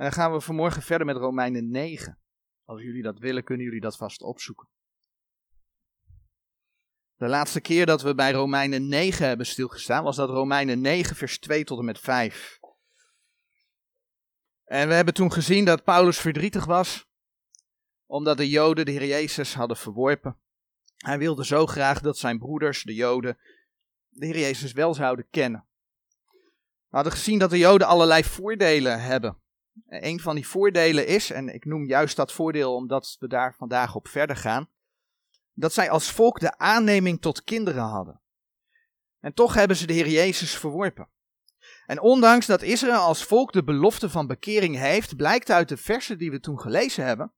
En dan gaan we vanmorgen verder met Romeinen 9. Als jullie dat willen, kunnen jullie dat vast opzoeken. De laatste keer dat we bij Romeinen 9 hebben stilgestaan, was dat Romeinen 9, vers 2 tot en met 5. En we hebben toen gezien dat Paulus verdrietig was, omdat de Joden de Heer Jezus hadden verworpen. Hij wilde zo graag dat zijn broeders, de Joden, de Heer Jezus wel zouden kennen. We hadden gezien dat de Joden allerlei voordelen hebben. En een van die voordelen is, en ik noem juist dat voordeel omdat we daar vandaag op verder gaan, dat zij als volk de aanneming tot kinderen hadden. En toch hebben ze de Heer Jezus verworpen. En ondanks dat Israël als volk de belofte van bekering heeft, blijkt uit de versen die we toen gelezen hebben,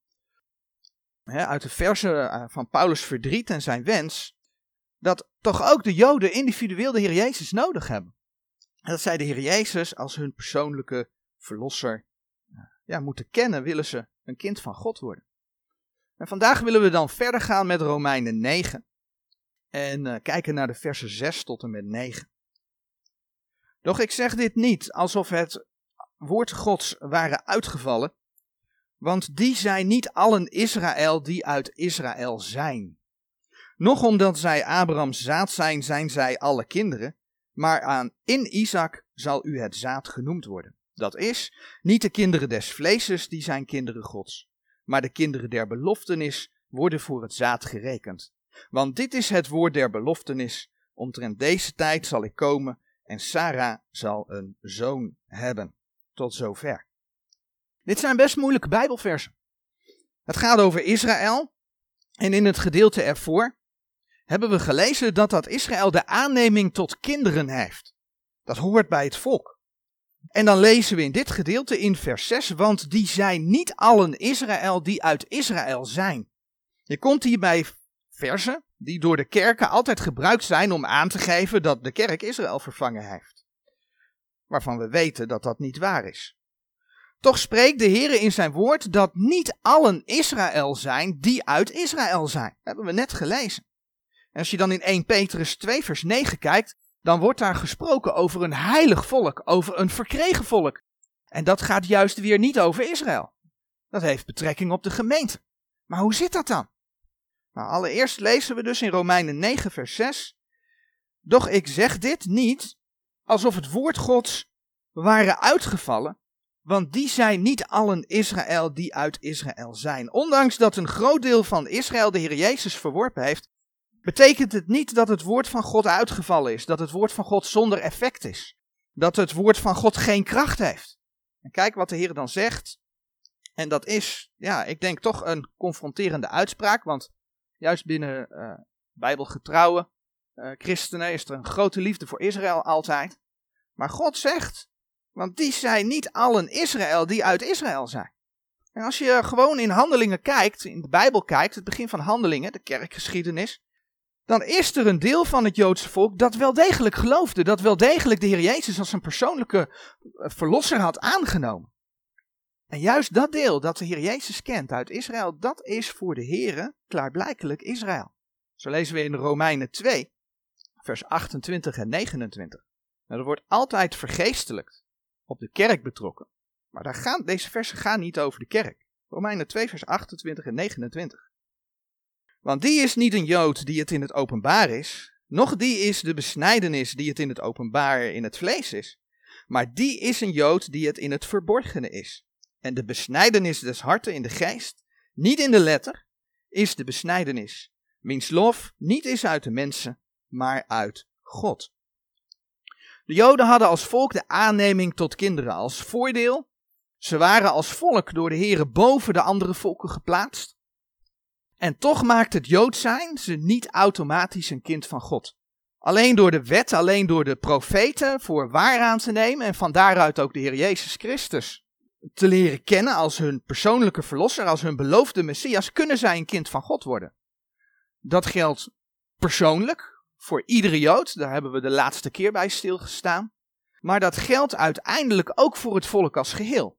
uit de versen eh, van Paulus' verdriet en zijn wens, dat toch ook de Joden individueel de Heer Jezus nodig hebben. En dat zij de Heer Jezus als hun persoonlijke verlosser ja, moeten kennen, willen ze een kind van God worden. En vandaag willen we dan verder gaan met Romeinen 9 en uh, kijken naar de versen 6 tot en met 9. Doch ik zeg dit niet alsof het woord Gods waren uitgevallen, want die zijn niet allen Israël die uit Israël zijn. Nog omdat zij Abrahams zaad zijn, zijn zij alle kinderen, maar aan in Isaac zal u het zaad genoemd worden. Dat is, niet de kinderen des vleeses, die zijn kinderen Gods, maar de kinderen der beloftenis worden voor het zaad gerekend. Want dit is het woord der beloftenis, omtrent deze tijd zal ik komen en Sarah zal een zoon hebben. Tot zover. Dit zijn best moeilijke Bijbelversen. Het gaat over Israël. En in het gedeelte ervoor hebben we gelezen dat dat Israël de aanneming tot kinderen heeft. Dat hoort bij het volk. En dan lezen we in dit gedeelte in vers 6, want die zijn niet allen Israël die uit Israël zijn. Je komt hier bij versen die door de kerken altijd gebruikt zijn om aan te geven dat de kerk Israël vervangen heeft. Waarvan we weten dat dat niet waar is. Toch spreekt de Heer in zijn woord dat niet allen Israël zijn die uit Israël zijn. Dat hebben we net gelezen. En als je dan in 1 Petrus 2 vers 9 kijkt, dan wordt daar gesproken over een heilig volk, over een verkregen volk. En dat gaat juist weer niet over Israël. Dat heeft betrekking op de gemeente. Maar hoe zit dat dan? Nou, allereerst lezen we dus in Romeinen 9, vers 6. Doch ik zeg dit niet alsof het woord Gods waren uitgevallen, want die zijn niet allen Israël die uit Israël zijn. Ondanks dat een groot deel van Israël de Heer Jezus verworpen heeft, betekent het niet dat het woord van God uitgevallen is, dat het woord van God zonder effect is, dat het woord van God geen kracht heeft. En kijk wat de Heer dan zegt. En dat is, ja, ik denk toch een confronterende uitspraak, want juist binnen uh, bijbelgetrouwe uh, christenen is er een grote liefde voor Israël altijd. Maar God zegt, want die zijn niet allen Israël die uit Israël zijn. En als je gewoon in handelingen kijkt, in de Bijbel kijkt, het begin van handelingen, de kerkgeschiedenis, dan is er een deel van het Joodse volk dat wel degelijk geloofde, dat wel degelijk de Heer Jezus als een persoonlijke eh, verlosser had aangenomen. En juist dat deel dat de Heer Jezus kent uit Israël, dat is voor de Heer klaarblijkelijk Israël. Zo lezen we in Romeinen 2, vers 28 en 29. Nou, er wordt altijd vergeestelijkt op de kerk betrokken. Maar daar gaan, deze versen gaan niet over de kerk. Romeinen 2, vers 28 en 29. Want die is niet een Jood die het in het openbaar is, noch die is de besnijdenis die het in het openbaar in het vlees is, maar die is een Jood die het in het verborgene is. En de besnijdenis des harten in de geest, niet in de letter, is de besnijdenis, wiens lof niet is uit de mensen, maar uit God. De Joden hadden als volk de aanneming tot kinderen als voordeel. Ze waren als volk door de Heren boven de andere volken geplaatst. En toch maakt het Jood zijn ze niet automatisch een kind van God. Alleen door de wet, alleen door de profeten voor waar aan te nemen en van daaruit ook de Heer Jezus Christus te leren kennen als hun persoonlijke verlosser, als hun beloofde Messias, kunnen zij een kind van God worden. Dat geldt persoonlijk voor iedere Jood, daar hebben we de laatste keer bij stilgestaan. Maar dat geldt uiteindelijk ook voor het volk als geheel.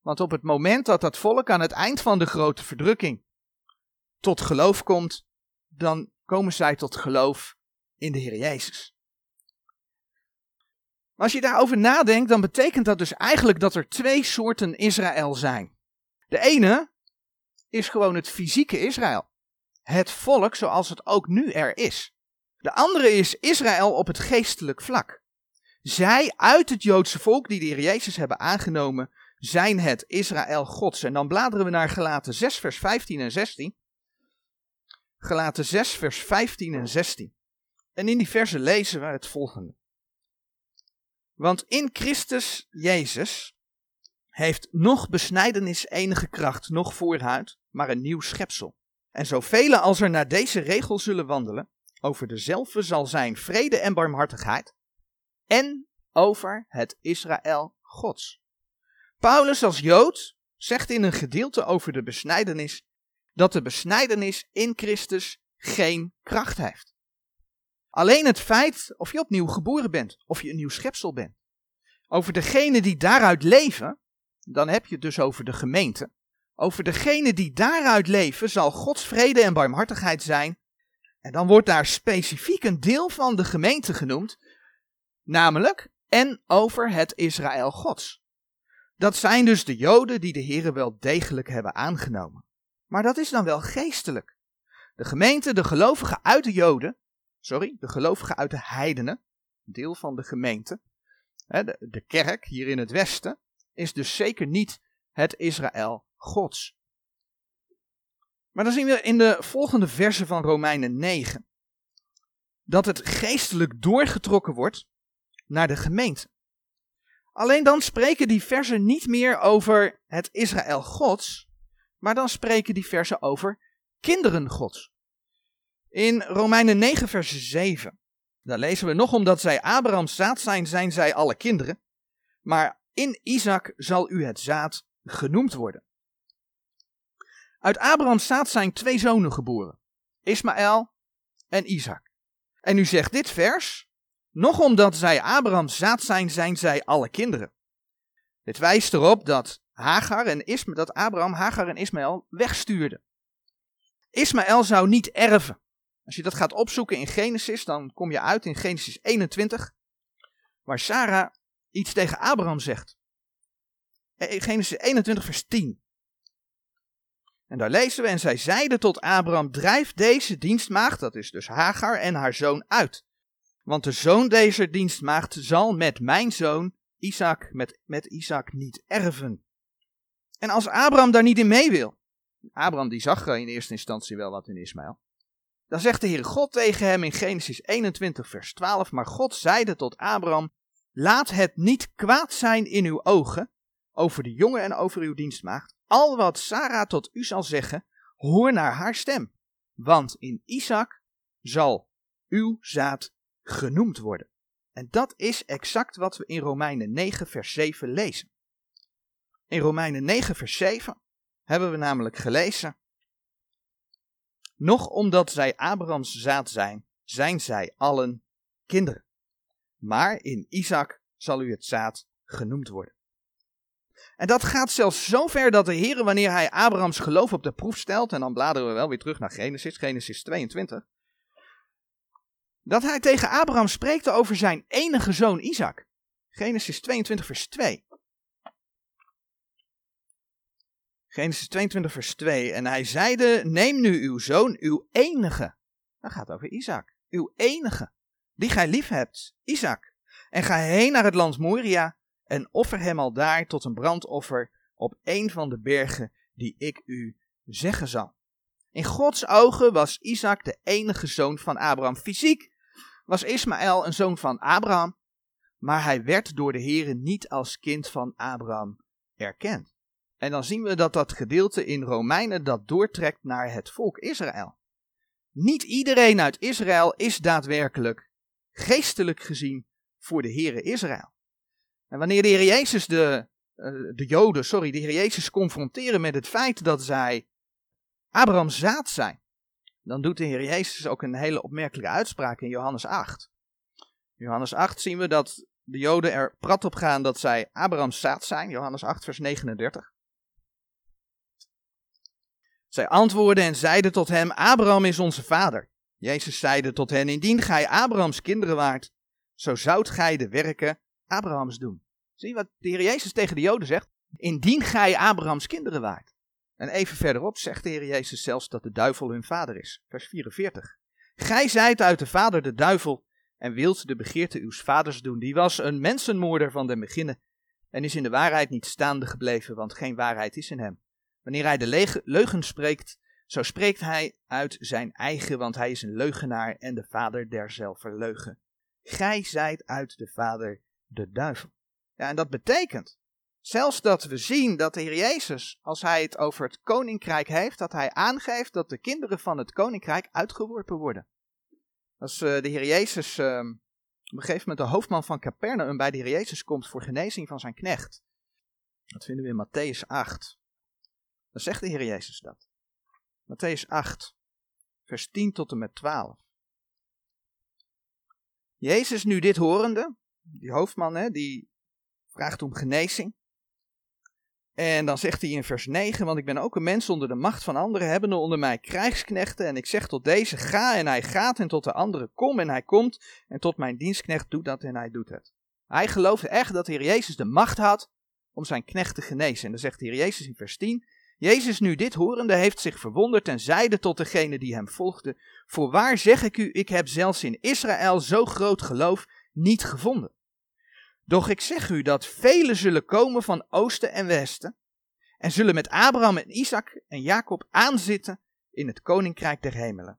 Want op het moment dat dat volk aan het eind van de grote verdrukking tot geloof komt, dan komen zij tot geloof in de Heer Jezus. Als je daarover nadenkt, dan betekent dat dus eigenlijk dat er twee soorten Israël zijn. De ene is gewoon het fysieke Israël. Het volk zoals het ook nu er is. De andere is Israël op het geestelijk vlak. Zij uit het Joodse volk die de Heer Jezus hebben aangenomen, zijn het Israël Gods. En dan bladeren we naar Gelaten 6, vers 15 en 16. Gelaten 6, vers 15 en 16. En in die versen lezen we het volgende. Want in Christus Jezus heeft nog besnijdenis enige kracht, nog voorhuid, maar een nieuw schepsel. En zoveel als er naar deze regel zullen wandelen, over dezelfde zal zijn vrede en barmhartigheid, en over het Israël Gods. Paulus als Jood zegt in een gedeelte over de besnijdenis dat de besnijdenis in Christus geen kracht heeft. Alleen het feit of je opnieuw geboren bent, of je een nieuw schepsel bent. Over degenen die daaruit leven, dan heb je het dus over de gemeente. Over degenen die daaruit leven zal Gods vrede en barmhartigheid zijn. En dan wordt daar specifiek een deel van de gemeente genoemd, namelijk en over het Israël Gods. Dat zijn dus de Joden die de Here wel degelijk hebben aangenomen. Maar dat is dan wel geestelijk. De gemeente, de gelovigen uit de Joden, sorry, de gelovigen uit de heidenen, deel van de gemeente, de, de kerk hier in het westen, is dus zeker niet het Israël Gods. Maar dan zien we in de volgende verse van Romeinen 9 dat het geestelijk doorgetrokken wordt naar de gemeente. Alleen dan spreken die versen niet meer over het Israël Gods, maar dan spreken die versen over kinderen Gods. In Romeinen 9, vers 7, daar lezen we nog omdat zij Abrahams zaad zijn, zijn zij alle kinderen. Maar in Isaac zal u het zaad genoemd worden. Uit Abrahams zaad zijn twee zonen geboren, Ismaël en Isaac. En nu zegt dit vers, nog omdat zij Abrahams zaad zijn, zijn zij alle kinderen. Dit wijst erop dat, Hagar en Isma, dat Abraham Hagar en Ismaël wegstuurde. Ismaël zou niet erven. Als je dat gaat opzoeken in Genesis, dan kom je uit in Genesis 21, waar Sarah iets tegen Abraham zegt. Eh, Genesis 21, vers 10. En daar lezen we, en zij zeiden tot Abraham, drijf deze dienstmaagd, dat is dus Hagar, en haar zoon uit. Want de zoon deze dienstmaagd zal met mijn zoon Isaac, met, met Isaac niet erven. En als Abraham daar niet in mee wil, Abraham die zag in eerste instantie wel wat in Ismaël, dan zegt de Heer God tegen hem in Genesis 21 vers 12, maar God zeide tot Abraham, laat het niet kwaad zijn in uw ogen over de jongen en over uw dienstmaagd, al wat Sarah tot u zal zeggen, hoor naar haar stem, want in Isaac zal uw zaad genoemd worden. En dat is exact wat we in Romeinen 9, vers 7 lezen. In Romeinen 9, vers 7 hebben we namelijk gelezen. Nog omdat zij Abrahams zaad zijn, zijn zij allen kinderen. Maar in Isaac zal u het zaad genoemd worden. En dat gaat zelfs zo ver dat de Heer, wanneer hij Abrahams geloof op de proef stelt, en dan bladeren we wel weer terug naar Genesis, Genesis 22, dat hij tegen Abraham spreekt over zijn enige zoon Isaac. Genesis 22, vers 2. Genesis 22, vers 2. En hij zeide: Neem nu uw zoon, uw enige. Dat gaat over Isaac. Uw enige. Die gij lief hebt, Isaac. En ga heen naar het land Moria. En offer hem al daar tot een brandoffer op een van de bergen die ik u zeggen zal. In Gods ogen was Isaac de enige zoon van Abraham. Fysiek was Ismaël een zoon van Abraham, maar hij werd door de Heere niet als kind van Abraham erkend. En dan zien we dat dat gedeelte in Romeinen dat doortrekt naar het volk Israël. Niet iedereen uit Israël is daadwerkelijk, geestelijk gezien, voor de Heere Israël. En wanneer de Heer Jezus de, eh, de Joden, sorry, de Heer Jezus confronteren met het feit dat zij Abrahams zaad zijn, dan doet de Heer Jezus ook een hele opmerkelijke uitspraak in Johannes 8. In Johannes 8 zien we dat de Joden er prat op gaan dat zij Abrahams zaad zijn, Johannes 8, vers 39. Zij antwoordden en zeiden tot hem: Abraham is onze vader. Jezus zeide tot hen: Indien gij Abrahams kinderen waart, zo zoudt gij de werken Abrahams doen. Zie wat de Heer Jezus tegen de Joden zegt? Indien gij Abrahams kinderen waart. En even verderop zegt de Heer Jezus zelfs dat de duivel hun vader is. Vers 44. Gij zijt uit de vader de duivel en wilt de begeerte uws vaders doen. Die was een mensenmoorder van den beginnen en is in de waarheid niet staande gebleven, want geen waarheid is in hem. Wanneer hij de leugen spreekt, zo spreekt hij uit zijn eigen, want hij is een leugenaar en de vader derzelfde leugen. Gij zijt uit de vader de duivel. Ja, en dat betekent zelfs dat we zien dat de Heer Jezus, als hij het over het koninkrijk heeft, dat hij aangeeft dat de kinderen van het koninkrijk uitgeworpen worden. Als uh, de Heer Jezus uh, op een gegeven moment de hoofdman van Capernaum bij de Heer Jezus komt voor genezing van zijn knecht. Dat vinden we in Matthäus 8. Zegt de Heer Jezus dat. Matthäus 8, vers 10 tot en met 12. Jezus nu dit horende, die hoofdman, hè, die vraagt om genezing. En dan zegt hij in vers 9, want ik ben ook een mens onder de macht van anderen, hebbende onder mij krijgsknechten. En ik zeg tot deze, ga en hij gaat, en tot de andere, kom en hij komt. En tot mijn dienstknecht, doet dat en hij doet het. Hij geloofde echt dat de Heer Jezus de macht had om zijn knecht te genezen. En dan zegt de Heer Jezus in vers 10, Jezus nu dit horende heeft zich verwonderd en zeide tot degene die hem volgde, voorwaar zeg ik u, ik heb zelfs in Israël zo groot geloof niet gevonden. Doch ik zeg u dat velen zullen komen van oosten en westen en zullen met Abraham en Isaac en Jacob aanzitten in het koninkrijk der hemelen.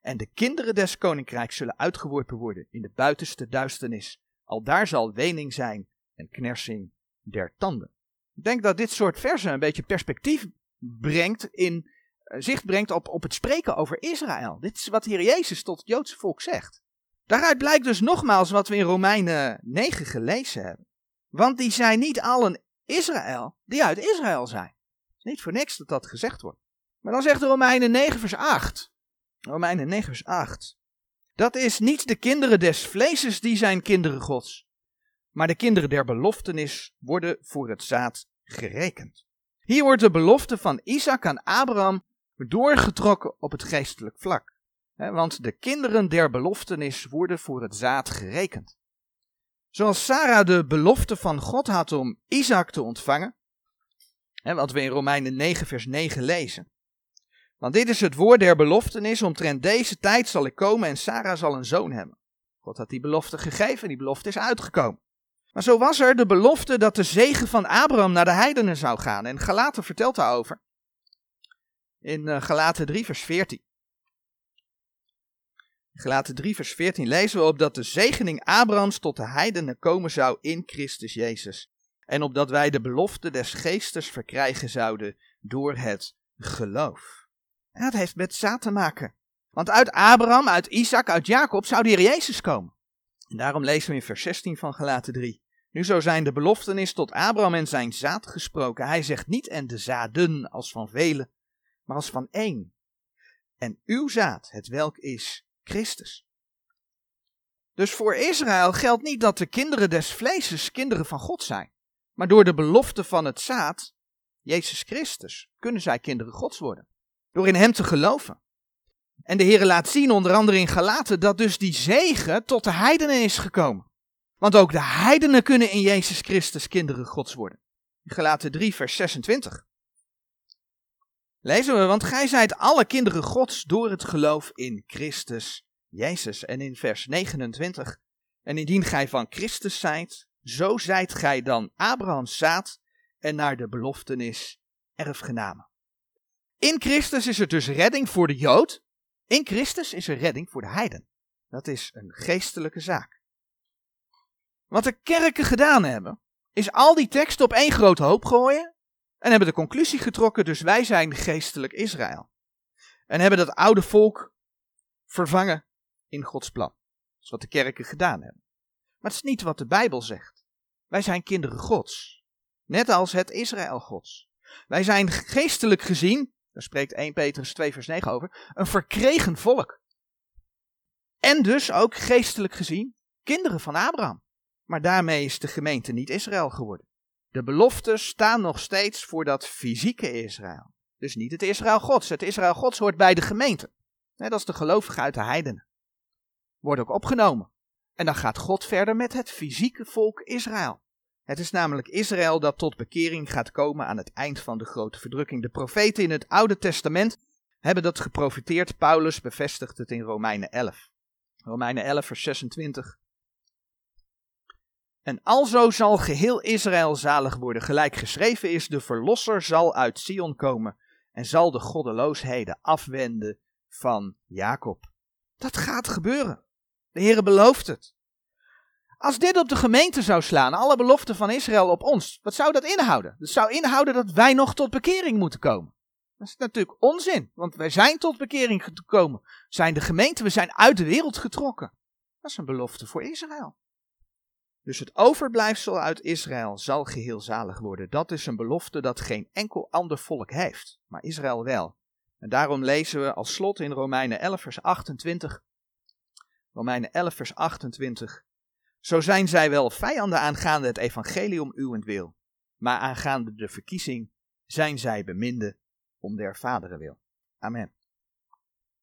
En de kinderen des koninkrijks zullen uitgeworpen worden in de buitenste duisternis. Al daar zal wening zijn en knersing der tanden. Ik denk dat dit soort versen een beetje perspectief brengt in eh, zicht brengt op, op het spreken over Israël. Dit is wat de Heer Jezus tot het Joodse volk zegt. Daaruit blijkt dus nogmaals wat we in Romeinen 9 gelezen hebben. Want die zijn niet allen Israël die uit Israël zijn. Niet voor niks dat dat gezegd wordt. Maar dan zegt Romeinen 9 vers 8. Romeinen 9 vers 8. Dat is niet de kinderen des vleeses die zijn kinderen gods. Maar de kinderen der beloftenis worden voor het zaad gerekend. Hier wordt de belofte van Isaac aan Abraham doorgetrokken op het geestelijk vlak want de kinderen der beloftenis worden voor het zaad gerekend. Zoals Sarah de belofte van God had om Isaac te ontvangen, wat we in Romeinen 9 vers 9 lezen. Want dit is het woord der beloftenis, omtrent deze tijd zal ik komen en Sarah zal een zoon hebben. God had die belofte gegeven, die belofte is uitgekomen. Maar zo was er de belofte dat de zegen van Abraham naar de heidenen zou gaan. En Galaten vertelt daarover. In uh, Galaten 3 vers 14. Gelaten 3 vers 14 lezen we op dat de zegening Abrahams tot de heidenen komen zou in Christus Jezus. En opdat wij de belofte des geestes verkrijgen zouden door het geloof. En dat heeft met zaad te maken. Want uit Abraham, uit Isaac, uit Jacob zou de Heer Jezus komen. En daarom lezen we in vers 16 van Gelaten 3. Nu zo zijn de beloften is tot Abraham en zijn zaad gesproken. Hij zegt niet en de zaden als van velen, maar als van één. En uw zaad, het welk is Christus. Dus voor Israël geldt niet dat de kinderen des vleeses kinderen van God zijn. Maar door de belofte van het zaad, Jezus Christus, kunnen zij kinderen Gods worden. Door in Hem te geloven. En de Heer laat zien, onder andere in Galaten, dat dus die zegen tot de heidenen is gekomen. Want ook de heidenen kunnen in Jezus Christus kinderen Gods worden. In Galaten 3, vers 26. Lezen we, want gij zijt alle kinderen Gods door het geloof in Christus Jezus. En in vers 29, en indien gij van Christus zijt, zo zijt gij dan Abrahams zaad en naar de beloftenis erfgenamen. In Christus is er dus redding voor de Jood, in Christus is er redding voor de heiden. Dat is een geestelijke zaak. Wat de kerken gedaan hebben, is al die teksten op één grote hoop gooien en hebben de conclusie getrokken, dus wij zijn geestelijk Israël. En hebben dat oude volk vervangen in Gods plan. Dat is wat de kerken gedaan hebben. Maar het is niet wat de Bijbel zegt. Wij zijn kinderen Gods. Net als het Israël Gods. Wij zijn geestelijk gezien, daar spreekt 1 Petrus 2 vers 9 over, een verkregen volk. En dus ook geestelijk gezien kinderen van Abraham. Maar daarmee is de gemeente niet Israël geworden. De beloften staan nog steeds voor dat fysieke Israël. Dus niet het Israël Gods. Het Israël Gods hoort bij de gemeente. Net als de gelovigen uit de heidenen. Wordt ook opgenomen. En dan gaat God verder met het fysieke volk Israël. Het is namelijk Israël dat tot bekering gaat komen aan het eind van de grote verdrukking. De profeten in het Oude Testament hebben dat geprofiteerd. Paulus bevestigt het in Romeinen 11. Romeinen 11, vers 26. En alzo zal geheel Israël zalig worden, gelijk geschreven is, de verlosser zal uit Sion komen en zal de goddeloosheden afwenden van Jacob. Dat gaat gebeuren. De Heere belooft het. Als dit op de gemeente zou slaan, alle beloften van Israël op ons, wat zou dat inhouden? Dat zou inhouden dat wij nog tot bekering moeten komen. Dat is natuurlijk onzin, want wij zijn tot bekering gekomen. Zijn de gemeente, we zijn uit de wereld getrokken. Dat is een belofte voor Israël. Dus het overblijfsel uit Israël zal geheel zalig worden. Dat is een belofte dat geen enkel ander volk heeft, maar Israël wel. En daarom lezen we als slot in Romeinen 11, vers 28. Romeinen 11, vers 28. Zo zijn zij wel vijanden aangaande het evangelium uwentwil, maar aangaande de verkiezing zijn zij beminde om der vaderen wil. Amen.